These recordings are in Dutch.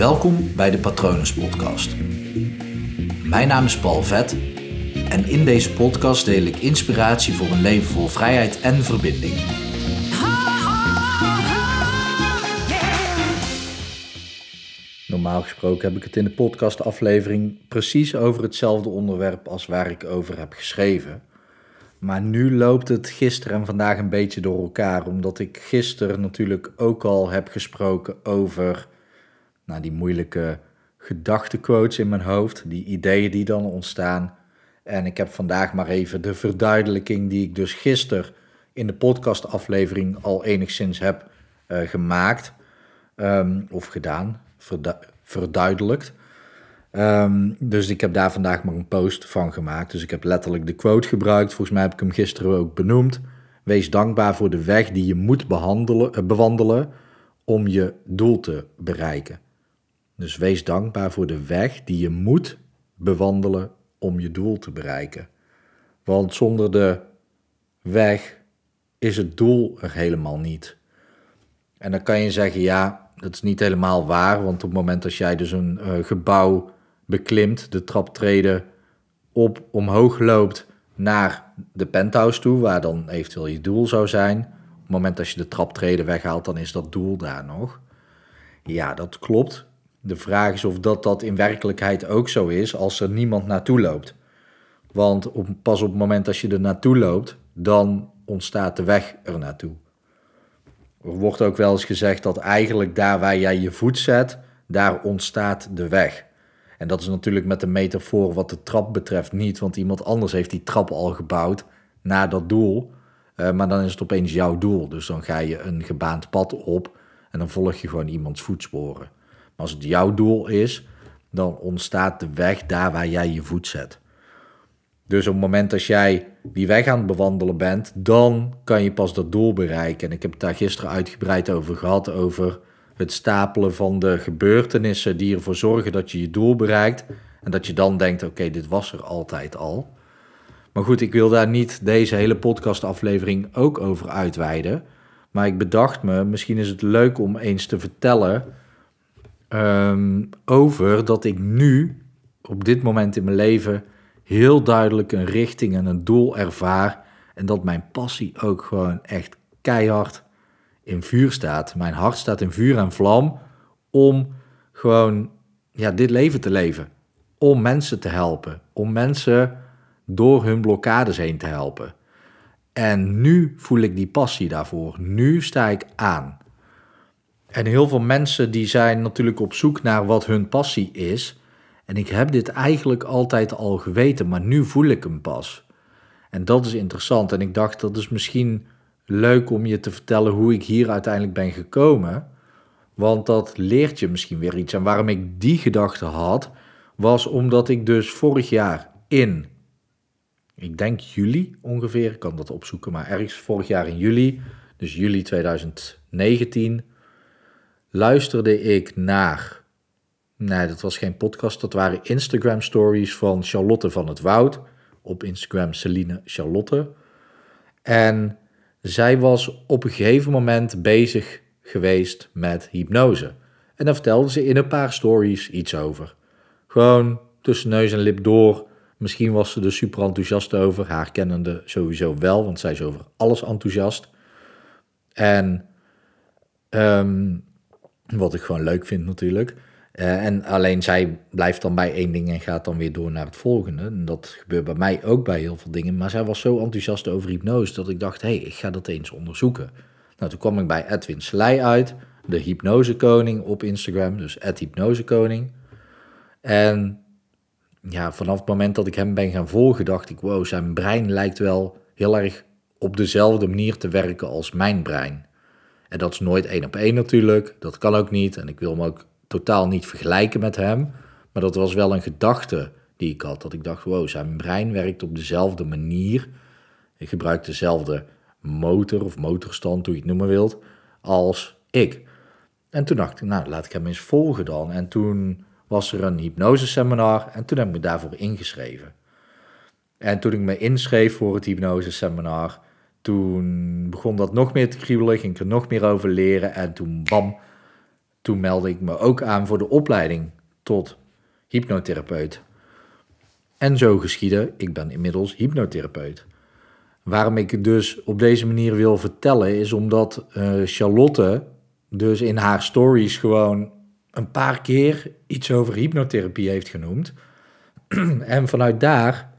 Welkom bij de Patronus Podcast. Mijn naam is Paul Vet en in deze podcast deel ik inspiratie voor een leven vol vrijheid en verbinding. Normaal gesproken heb ik het in de podcastaflevering precies over hetzelfde onderwerp als waar ik over heb geschreven. Maar nu loopt het gisteren en vandaag een beetje door elkaar, omdat ik gisteren natuurlijk ook al heb gesproken over nou, die moeilijke gedachtequotes in mijn hoofd, die ideeën die dan ontstaan. En ik heb vandaag maar even de verduidelijking die ik dus gisteren in de podcastaflevering al enigszins heb uh, gemaakt um, of gedaan, verdu verduidelijkt. Um, dus ik heb daar vandaag maar een post van gemaakt. Dus ik heb letterlijk de quote gebruikt. Volgens mij heb ik hem gisteren ook benoemd. Wees dankbaar voor de weg die je moet uh, bewandelen om je doel te bereiken. Dus wees dankbaar voor de weg die je moet bewandelen om je doel te bereiken. Want zonder de weg is het doel er helemaal niet. En dan kan je zeggen, ja, dat is niet helemaal waar, want op het moment dat jij dus een uh, gebouw beklimt, de traptreden op, omhoog loopt naar de penthouse toe, waar dan eventueel je doel zou zijn. Op het moment dat je de traptreden weghaalt, dan is dat doel daar nog. Ja, dat klopt. De vraag is of dat, dat in werkelijkheid ook zo is als er niemand naartoe loopt. Want pas op het moment dat je er naartoe loopt, dan ontstaat de weg er naartoe. Er wordt ook wel eens gezegd dat eigenlijk daar waar jij je voet zet, daar ontstaat de weg. En dat is natuurlijk met de metafoor wat de trap betreft niet, want iemand anders heeft die trap al gebouwd naar dat doel. Uh, maar dan is het opeens jouw doel. Dus dan ga je een gebaand pad op en dan volg je gewoon iemands voetsporen. Als het jouw doel is, dan ontstaat de weg daar waar jij je voet zet. Dus op het moment dat jij die weg aan het bewandelen bent, dan kan je pas dat doel bereiken. En ik heb het daar gisteren uitgebreid over gehad, over het stapelen van de gebeurtenissen die ervoor zorgen dat je je doel bereikt. En dat je dan denkt, oké, dit was er altijd al. Maar goed, ik wil daar niet deze hele podcastaflevering ook over uitweiden. Maar ik bedacht me, misschien is het leuk om eens te vertellen um, over dat ik nu, op dit moment in mijn leven, heel duidelijk een richting en een doel ervaar. En dat mijn passie ook gewoon echt keihard in vuur staat. Mijn hart staat in vuur en vlam om gewoon ja, dit leven te leven. Om mensen te helpen. Om mensen door hun blokkades heen te helpen. En nu voel ik die passie daarvoor. Nu sta ik aan. En heel veel mensen die zijn natuurlijk op zoek naar wat hun passie is. En ik heb dit eigenlijk altijd al geweten, maar nu voel ik hem pas. En dat is interessant. En ik dacht, dat is misschien leuk om je te vertellen hoe ik hier uiteindelijk ben gekomen. Want dat leert je misschien weer iets. En waarom ik die gedachte had, was omdat ik dus vorig jaar in, ik denk juli ongeveer, ik kan dat opzoeken, maar ergens vorig jaar in juli, dus juli 2019, luisterde ik naar, nee dat was geen podcast, dat waren Instagram stories van Charlotte van het Woud. Op Instagram Celine Charlotte. En zij was op een gegeven moment bezig geweest met hypnose. En daar vertelde ze in een paar stories iets over. Gewoon tussen neus en lip door. Misschien was ze er super enthousiast over. Haar kennende sowieso wel, want zij is over alles enthousiast. En um, wat ik gewoon leuk vind natuurlijk. Uh, en alleen zij blijft dan bij één ding en gaat dan weer door naar het volgende. En dat gebeurt bij mij ook bij heel veel dingen. Maar zij was zo enthousiast over hypnose dat ik dacht, hé, hey, ik ga dat eens onderzoeken. Nou, toen kwam ik bij Edwin Slij uit, de hypnosekoning op Instagram, dus hypnosekoning. En ja, vanaf het moment dat ik hem ben gaan volgen, dacht ik, wow, zijn brein lijkt wel heel erg op dezelfde manier te werken als mijn brein. En dat is nooit één op één natuurlijk. Dat kan ook niet. En ik wil hem ook totaal niet vergelijken met hem. Maar dat was wel een gedachte die ik had. Dat ik dacht, wow, zijn brein werkt op dezelfde manier. Ik gebruik dezelfde motor of motorstand, hoe je het noemen wilt, als ik. En toen dacht ik, nou, laat ik hem eens volgen dan. En toen was er een hypnoseseminar en toen heb ik me daarvoor ingeschreven. En toen ik me inschreef voor het hypnoseseminar, toen begon dat nog meer te kriebelen, ging ik er nog meer over leren en toen bam, toen meldde ik me ook aan voor de opleiding tot hypnotherapeut. En zo geschiedde, ik ben inmiddels hypnotherapeut. Waarom ik dus op deze manier wil vertellen, is omdat uh, Charlotte dus in haar stories gewoon een paar keer iets over hypnotherapie heeft genoemd. en vanuit daar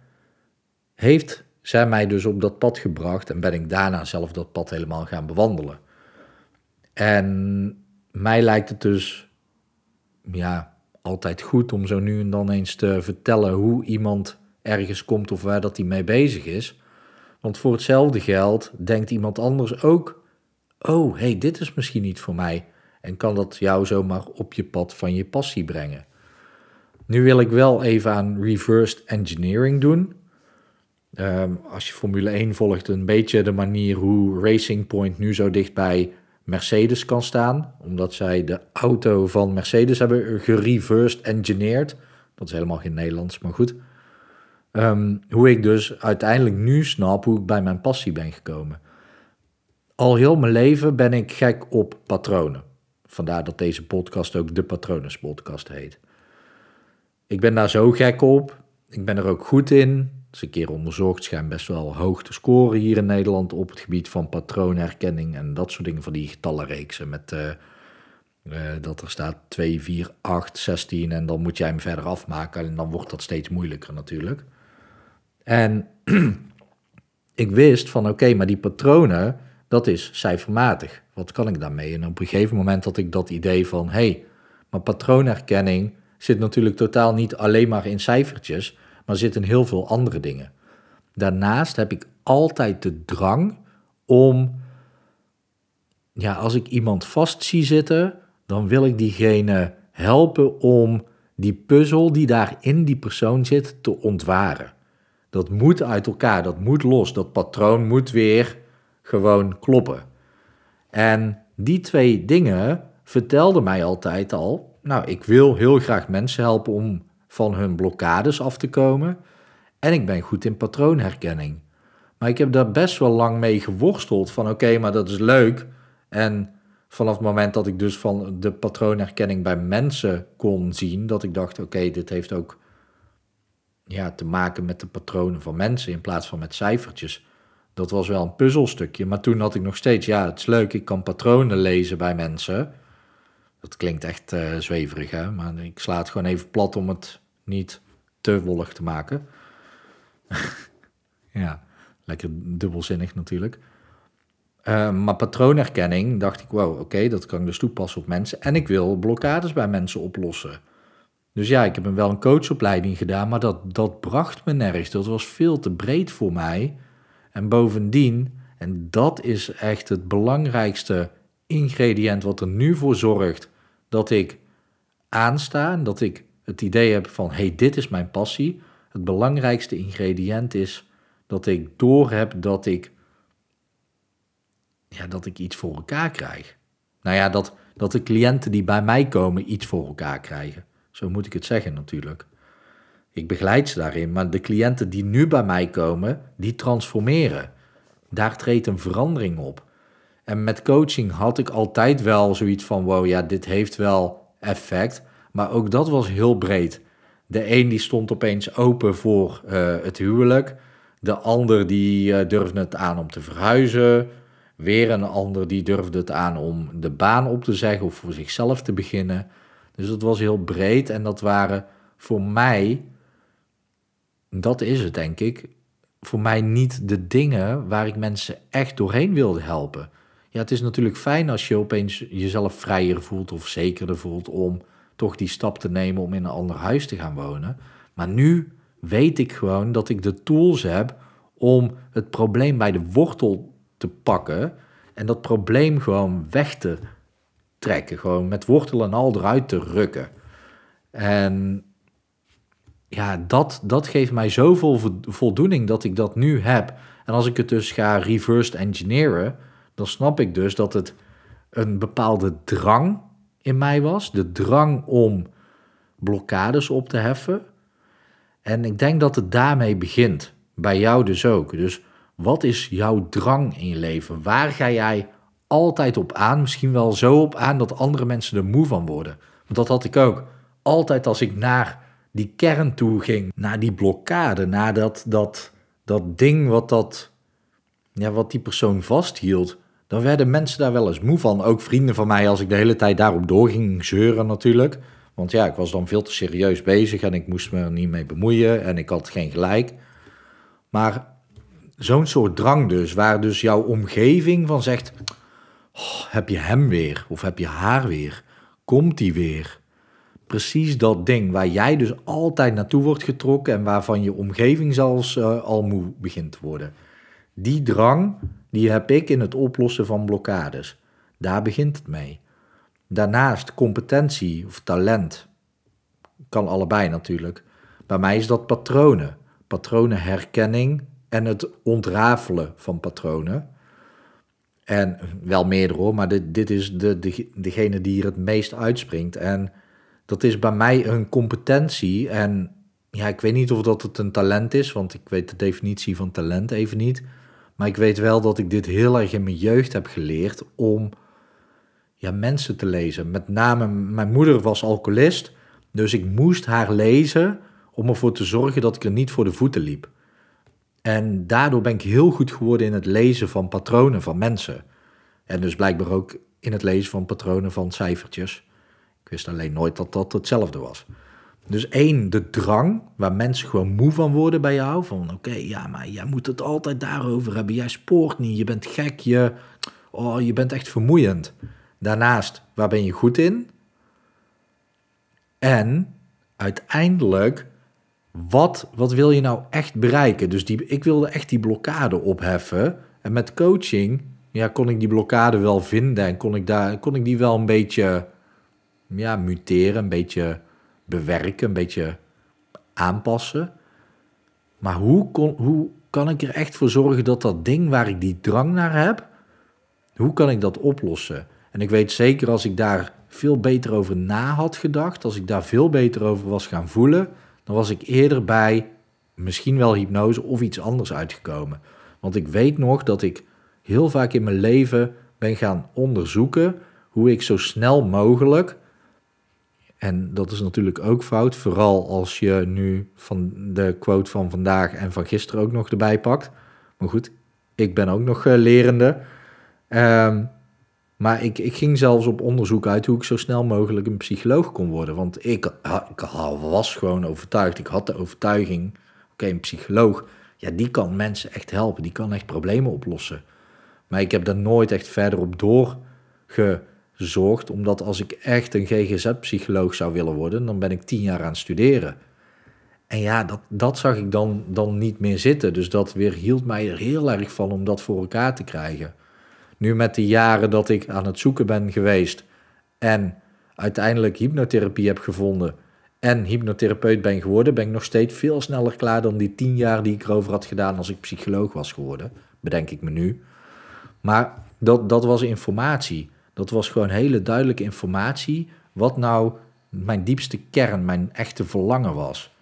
heeft zij mij dus op dat pad gebracht en ben ik daarna zelf dat pad helemaal gaan bewandelen. En mij lijkt het dus ja, altijd goed om zo nu en dan eens te vertellen hoe iemand ergens komt of waar dat hij mee bezig is. Want voor hetzelfde geld denkt iemand anders ook: oh, hey, dit is misschien niet voor mij. En kan dat jou zomaar op je pad van je passie brengen. Nu wil ik wel even aan reversed engineering doen. Ehm, als je Formule 1 volgt, een beetje de manier hoe Racing Point nu zo dicht bij Mercedes kan staan. Omdat zij de auto van Mercedes hebben gereversed engineerd. Dat is helemaal geen Nederlands, maar goed. Ehm, hoe ik dus uiteindelijk nu snap hoe ik bij mijn passie ben gekomen. Al heel mijn leven ben ik gek op patronen. Vandaar dat deze podcast ook de Patronus podcast heet. Ik ben daar zo gek op. Ik ben er ook goed in. Is een keer onderzocht, schijnt best wel hoog te scoren hier in Nederland op het gebied van patroonherkenning en dat soort dingen van die getallenreeksen met uh, dat er staat 2, 4, 8, 16 en dan moet jij hem verder afmaken en dan wordt dat steeds moeilijker natuurlijk. En ik wist van oké, maar die patronen, dat is cijfermatig. Wat kan ik daarmee? En op een gegeven moment had ik dat idee van hé, hey, maar patroonherkenning zit natuurlijk totaal niet alleen maar in cijfertjes, maar zit in heel veel andere dingen. Daarnaast heb ik altijd de drang om, ja, als ik iemand vast zie zitten, dan wil ik diegene helpen om die puzzel die daar in die persoon zit te ontwaren. Dat moet uit elkaar, dat moet los, dat patroon moet weer gewoon kloppen. En die twee dingen vertelden mij altijd al, nou, ik wil heel graag mensen helpen om van hun blokkades af te komen. En ik ben goed in patroonherkenning. Maar ik heb daar best wel lang mee geworsteld van oké, maar dat is leuk. En vanaf het moment dat ik dus van de patroonherkenning bij mensen kon zien, dat ik dacht oké, dit heeft ook ja, te maken met de patronen van mensen in plaats van met cijfertjes. Dat was wel een puzzelstukje. Maar toen had ik nog steeds, ja, het is leuk, ik kan patronen lezen bij mensen. Dat klinkt echt uh, zweverig, hè? maar ik sla het gewoon even plat om het niet te wollig te maken. ja, lekker dubbelzinnig natuurlijk. Uh, maar patroonherkenning dacht ik, wow, oké, dat kan ik dus toepassen op mensen. En ik wil blokkades bij mensen oplossen. Dus ja, ik heb hem wel een coachopleiding gedaan, maar dat, dat bracht me nergens. Dat was veel te breed voor mij. En bovendien, en dat is echt het belangrijkste ingrediënt wat er nu voor zorgt dat ik aansta en dat ik het idee heb van hey, dit is mijn passie. Het belangrijkste ingrediënt is dat ik doorheb dat ik ja, dat ik iets voor elkaar krijg. Nou ja, dat, dat de cliënten die bij mij komen iets voor elkaar krijgen. Zo moet ik het zeggen natuurlijk. Ik begeleid ze daarin, maar de cliënten die nu bij mij komen, die transformeren. Daar treedt een verandering op. En met coaching had ik altijd wel zoiets van: wow, ja, dit heeft wel effect. Maar ook dat was heel breed. De een die stond opeens open voor uh, het huwelijk. De ander die uh, durfde het aan om te verhuizen. Weer een ander die durfde het aan om de baan op te zeggen of voor zichzelf te beginnen. Dus dat was heel breed en dat waren voor mij dat is het denk ik, voor mij niet de dingen waar ik mensen echt doorheen wilde helpen. Ja, het is natuurlijk fijn als je opeens jezelf vrijer voelt of zekerder voelt om toch die stap te nemen om in een ander huis te gaan wonen. Maar nu weet ik gewoon dat ik de tools heb om het probleem bij de wortel te pakken en dat probleem gewoon weg te trekken. Gewoon met wortel en al eruit te rukken. En ja, dat, dat geeft mij zoveel voldoening dat ik dat nu heb. En als ik het dus ga reverse engineeren, dan snap ik dus dat het een bepaalde drang in mij was. De drang om blokkades op te heffen. En ik denk dat het daarmee begint. Bij jou dus ook. Dus wat is jouw drang in je leven? Waar ga jij altijd op aan. Misschien wel zo op aan dat andere mensen er moe van worden. Want dat had ik ook. Altijd als ik naar die kern toe ging, naar die blokkade, naar dat, dat, dat ding wat, dat, ja, wat die persoon vasthield, dan werden mensen daar wel eens moe van. Ook vrienden van mij, als ik de hele tijd daarop doorging zeuren natuurlijk. Want ja, ik was dan veel te serieus bezig en ik moest me er niet mee bemoeien en ik had geen gelijk. Maar zo'n soort drang dus, waar dus jouw omgeving van zegt, oh, heb je hem weer of heb je haar weer? Komt die weer? Precies dat ding waar jij dus altijd naartoe wordt getrokken en waarvan je omgeving zelfs uh, al moe begint te worden. Die drang, die heb ik in het oplossen van blokkades. Daar begint het mee. Daarnaast competentie of talent. Kan allebei natuurlijk. Bij mij is dat patronen. Patronenherkenning en het ontrafelen van patronen. En wel meerdere hoor, maar dit, dit is de, de, degene die hier het meest uitspringt. En dat is bij mij een competentie. En ja, ik weet niet of dat het een talent is, want ik weet de definitie van talent even niet. Maar ik weet wel dat ik dit heel erg in mijn jeugd heb geleerd om ja, mensen te lezen. Met name, mijn moeder was alcoholist, dus ik moest haar lezen om ervoor te zorgen dat ik er niet voor de voeten liep. En daardoor ben ik heel goed geworden in het lezen van patronen van mensen. En dus blijkbaar ook in het lezen van patronen van cijfertjes. Ik wist alleen nooit dat dat hetzelfde was. Dus één, de drang, waar mensen gewoon moe van worden bij jou. Van oké, ja, maar jij moet het altijd daarover hebben. Jij spoort niet, je bent gek, je, oh, je bent echt vermoeiend. Daarnaast, waar ben je goed in? En uiteindelijk, wat, wat wil je nou echt bereiken? Dus die, ik wilde echt die blokkade opheffen. En met coaching ja, kon ik die blokkade wel vinden en kon ik, daar, kon ik die wel een beetje ja, muteren, een beetje bewerken, een beetje aanpassen. Maar hoe, kon, hoe kan ik er echt voor zorgen dat dat ding waar ik die drang naar heb, hoe kan ik dat oplossen? En ik weet zeker als ik daar veel beter over na had gedacht, als ik daar veel beter over was gaan voelen, dan was ik eerder bij misschien wel hypnose of iets anders uitgekomen. Want ik weet nog dat ik heel vaak in mijn leven ben gaan onderzoeken hoe ik zo snel mogelijk, en dat is natuurlijk ook fout, vooral als je nu van de quote van vandaag en van gisteren ook nog erbij pakt. Maar goed, ik ben ook nog uh, lerende. Um, maar ik, ik ging zelfs op onderzoek uit hoe ik zo snel mogelijk een psycholoog kon worden. Want ik, ik was gewoon overtuigd, ik had de overtuiging, oké, een psycholoog, ja, die kan mensen echt helpen, die kan echt problemen oplossen. Maar ik heb daar nooit echt verder op doorgezorgd, omdat als ik echt een GGZ-psycholoog zou willen worden, dan ben ik tien jaar aan het studeren. En ja, dat, dat zag ik dan, dan niet meer zitten. Dus dat weer hield mij er heel erg van om dat voor elkaar te krijgen. Nu met de jaren dat ik aan het zoeken ben geweest en uiteindelijk hypnotherapie heb gevonden en hypnotherapeut ben geworden, ben ik nog steeds veel sneller klaar dan die tien jaar die ik erover had gedaan als ik psycholoog was geworden. Bedenk ik me nu. Maar dat, dat was informatie. Dat was gewoon hele duidelijke informatie wat nou mijn diepste kern, mijn echte verlangen was.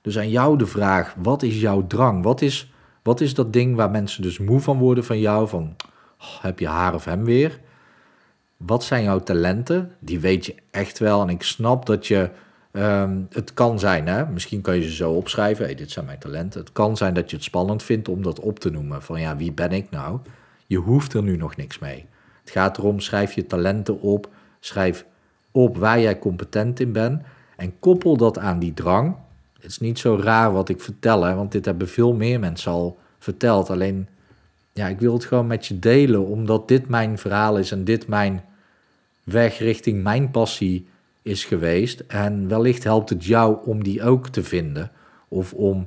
Dus aan jou de vraag, wat is jouw drang? Wat is, wat is dat ding waar mensen dus moe van worden van jou? Van, Oh, heb je haar of hem weer? Wat zijn jouw talenten? Die weet je echt wel. En ik snap dat je. Um, het kan zijn, hè? misschien kan je ze zo opschrijven. Hey, dit zijn mijn talenten. Het kan zijn dat je het spannend vindt om dat op te noemen. Van ja, wie ben ik nou? Je hoeft er nu nog niks mee. Het gaat erom, schrijf je talenten op. Schrijf op waar jij competent in bent. En koppel dat aan die drang. Het is niet zo raar wat ik vertel, want dit hebben veel meer mensen al verteld. Alleen ja, ik wil het gewoon met je delen, omdat dit mijn verhaal is en dit mijn weg richting mijn passie is geweest. En wellicht helpt het jou om die ook te vinden, of om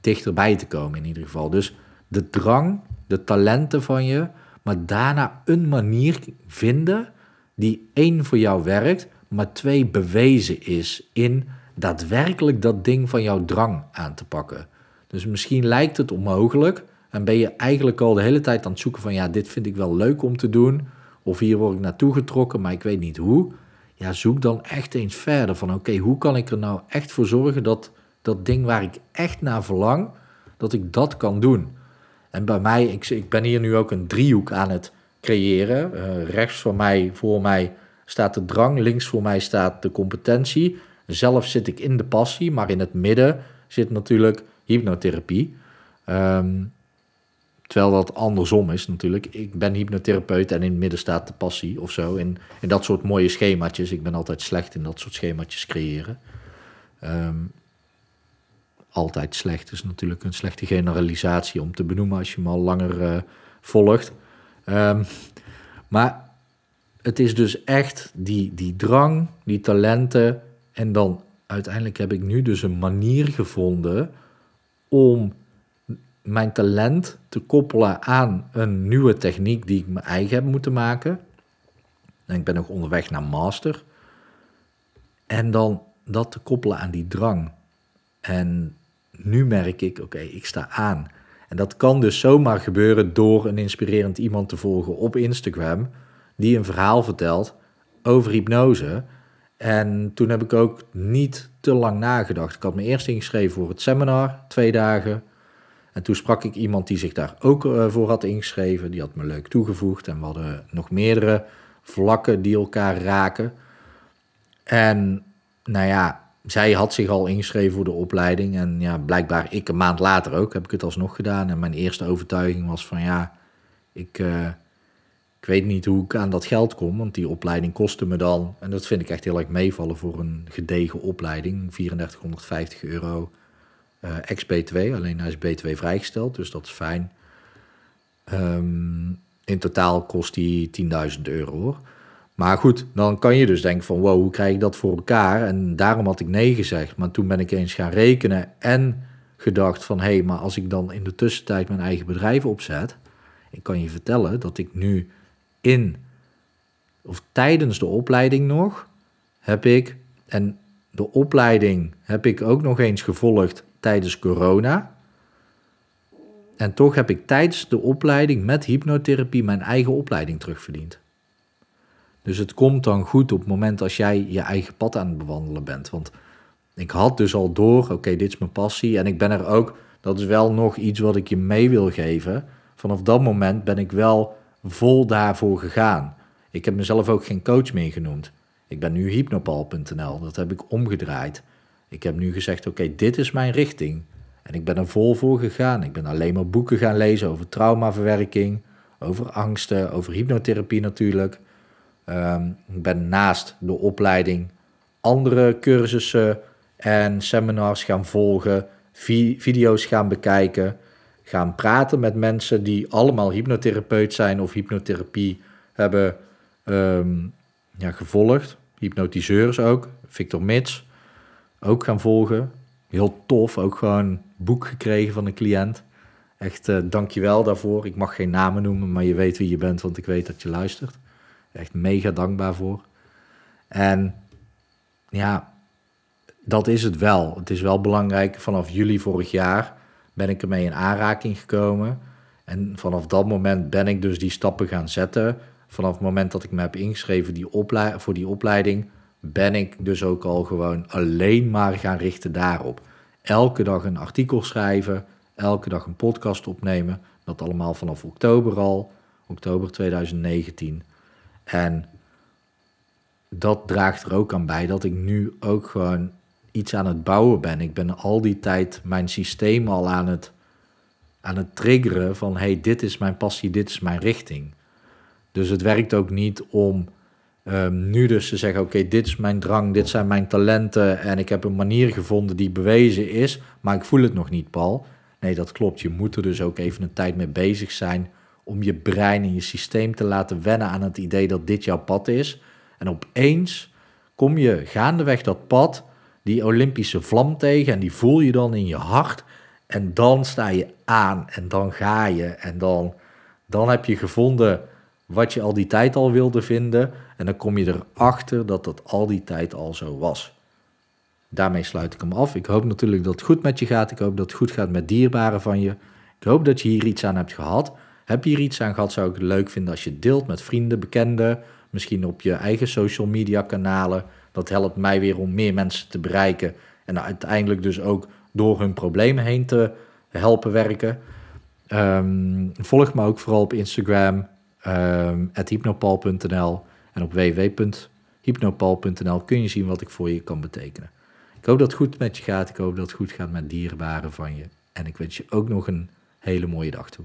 dichterbij te komen in ieder geval. Dus de drang, de talenten van je, maar daarna een manier vinden die één voor jou werkt, maar twee bewezen is in daadwerkelijk dat ding van jouw drang aan te pakken. Dus misschien lijkt het onmogelijk, en ben je eigenlijk al de hele tijd aan het zoeken van ja, dit vind ik wel leuk om te doen. Of hier word ik naartoe getrokken, maar ik weet niet hoe. Ja, zoek dan echt eens verder van oké, hoe kan ik er nou echt voor zorgen dat dat ding waar ik echt naar verlang, dat ik dat kan doen. En bij mij, ik, ik ben hier nu ook een driehoek aan het creëren. Uh, rechts voor mij, voor mij staat de drang, links voor mij staat de competentie. Zelf zit ik in de passie, maar in het midden zit natuurlijk hypnotherapie. Ehm, terwijl dat andersom is natuurlijk. Ik ben hypnotherapeut en in het midden staat de passie of zo. In, in dat soort mooie schemaatjes. Ik ben altijd slecht in dat soort schemaatjes creëren. Ehm, altijd slecht is natuurlijk een slechte generalisatie om te benoemen als je me al langer uh, volgt. Um, maar het is dus echt die, die drang, die talenten. En dan uiteindelijk heb ik nu dus een manier gevonden om mijn talent te koppelen aan een nieuwe techniek die ik mijn eigen heb moeten maken. En ik ben nog onderweg naar master. En dan dat te koppelen aan die drang. En nu merk ik, oké, ik sta aan. En dat kan dus zomaar gebeuren door een inspirerend iemand te volgen op Instagram, die een verhaal vertelt over hypnose. En toen heb ik ook niet te lang nagedacht. Ik had me eerst ingeschreven voor het seminar, twee dagen. En toen sprak ik iemand die zich daar ook eh, voor had ingeschreven. Die had me leuk toegevoegd. En we hadden nog meerdere vlakken die elkaar raken. En nou ja, zij had zich al ingeschreven voor de opleiding. En ja, blijkbaar ik een maand later ook heb ik het alsnog gedaan. En mijn eerste overtuiging was van ja, ik, uh, ik weet niet hoe ik aan dat geld kom. Want die opleiding kostte me dan, en dat vind ik echt heel erg meevallen voor een gedegen opleiding, 3450 euro uh, ex-BTW. Alleen hij is BTW vrijgesteld, dus dat is fijn. Um, in totaal kost die 10.000 euro hoor. Maar goed, dan kan je dus denken van wow, hoe krijg ik dat voor elkaar? En daarom had ik nee gezegd. Maar toen ben ik eens gaan rekenen en gedacht van hé, hey, maar als ik dan in de tussentijd mijn eigen bedrijf opzet, ik kan je vertellen dat ik nu in of tijdens de opleiding nog heb ik en de opleiding heb ik ook nog eens gevolgd tijdens corona. En toch heb ik tijdens de opleiding met hypnotherapie mijn eigen opleiding terugverdiend. Dus het komt dan goed op het moment als jij je eigen pad aan het bewandelen bent. Want ik had dus al door, oké, dit is mijn passie. En ik ben er ook, dat is wel nog iets wat ik je mee wil geven. Vanaf dat moment ben ik wel vol daarvoor gegaan. Ik heb mezelf ook geen coach meer genoemd. Ik ben nu hypnopal.nl, dat heb ik omgedraaid. Ik heb nu gezegd, oké, dit is mijn richting. En ik ben er vol voor gegaan. Ik ben alleen maar boeken gaan lezen over traumaverwerking, over angsten, over hypnotherapie natuurlijk. Ehm, ik ben naast de opleiding andere cursussen en seminars gaan volgen, video's gaan bekijken, gaan praten met mensen die allemaal hypnotherapeut zijn of hypnotherapie hebben ehm, ja, gevolgd. Hypnotiseurs ook, Victor Mits, ook gaan volgen. Heel tof, ook gewoon boek gekregen van een cliënt. Echt, uh, dankjewel daarvoor. Ik mag geen namen noemen, maar je weet wie je bent, want ik weet dat je luistert. Echt mega dankbaar voor. En ja, dat is het wel. Het is wel belangrijk. Vanaf juli vorig jaar ben ik ermee in aanraking gekomen. En vanaf dat moment ben ik dus die stappen gaan zetten. Vanaf het moment dat ik me heb ingeschreven die voor die opleiding, ben ik dus ook al gewoon alleen maar gaan richten daarop. Elke dag een artikel schrijven, elke dag een podcast opnemen. Dat allemaal vanaf oktober al, oktober 2019. En dat draagt er ook aan bij dat ik nu ook gewoon iets aan het bouwen ben. Ik ben al die tijd mijn systeem al aan het, aan het triggeren van hey, dit is mijn passie, dit is mijn richting. Dus het werkt ook niet om um, nu dus te zeggen, oké, dit is mijn drang, dit zijn mijn talenten en ik heb een manier gevonden die bewezen is, maar ik voel het nog niet, Paul. Nee, dat klopt. Je moet er dus ook even een tijd mee bezig zijn om je brein en je systeem te laten wennen aan het idee dat dit jouw pad is. En opeens kom je gaandeweg dat pad, die Olympische vlam tegen en die voel je dan in je hart. En dan sta je aan en dan ga je en dan, dan heb je gevonden wat je al die tijd al wilde vinden. En dan kom je erachter dat dat al die tijd al zo was. Daarmee sluit ik hem af. Ik hoop natuurlijk dat het goed met je gaat. Ik hoop dat het goed gaat met dierbaren van je. Ik hoop dat je hier iets aan hebt gehad. Heb je hier iets aan gehad, zou ik het leuk vinden als je deelt met vrienden, bekenden, misschien op je eigen social media kanalen. Dat helpt mij weer om meer mensen te bereiken en uiteindelijk dus ook door hun problemen heen te helpen werken. Ehm, volg me ook vooral op Instagram. um, hypnopal.nl en op www.hypnopal.nl kun je zien wat ik voor je kan betekenen. Ik hoop dat het goed met je gaat. Ik hoop dat het goed gaat met dierbaren van je. En ik wens je ook nog een hele mooie dag toe.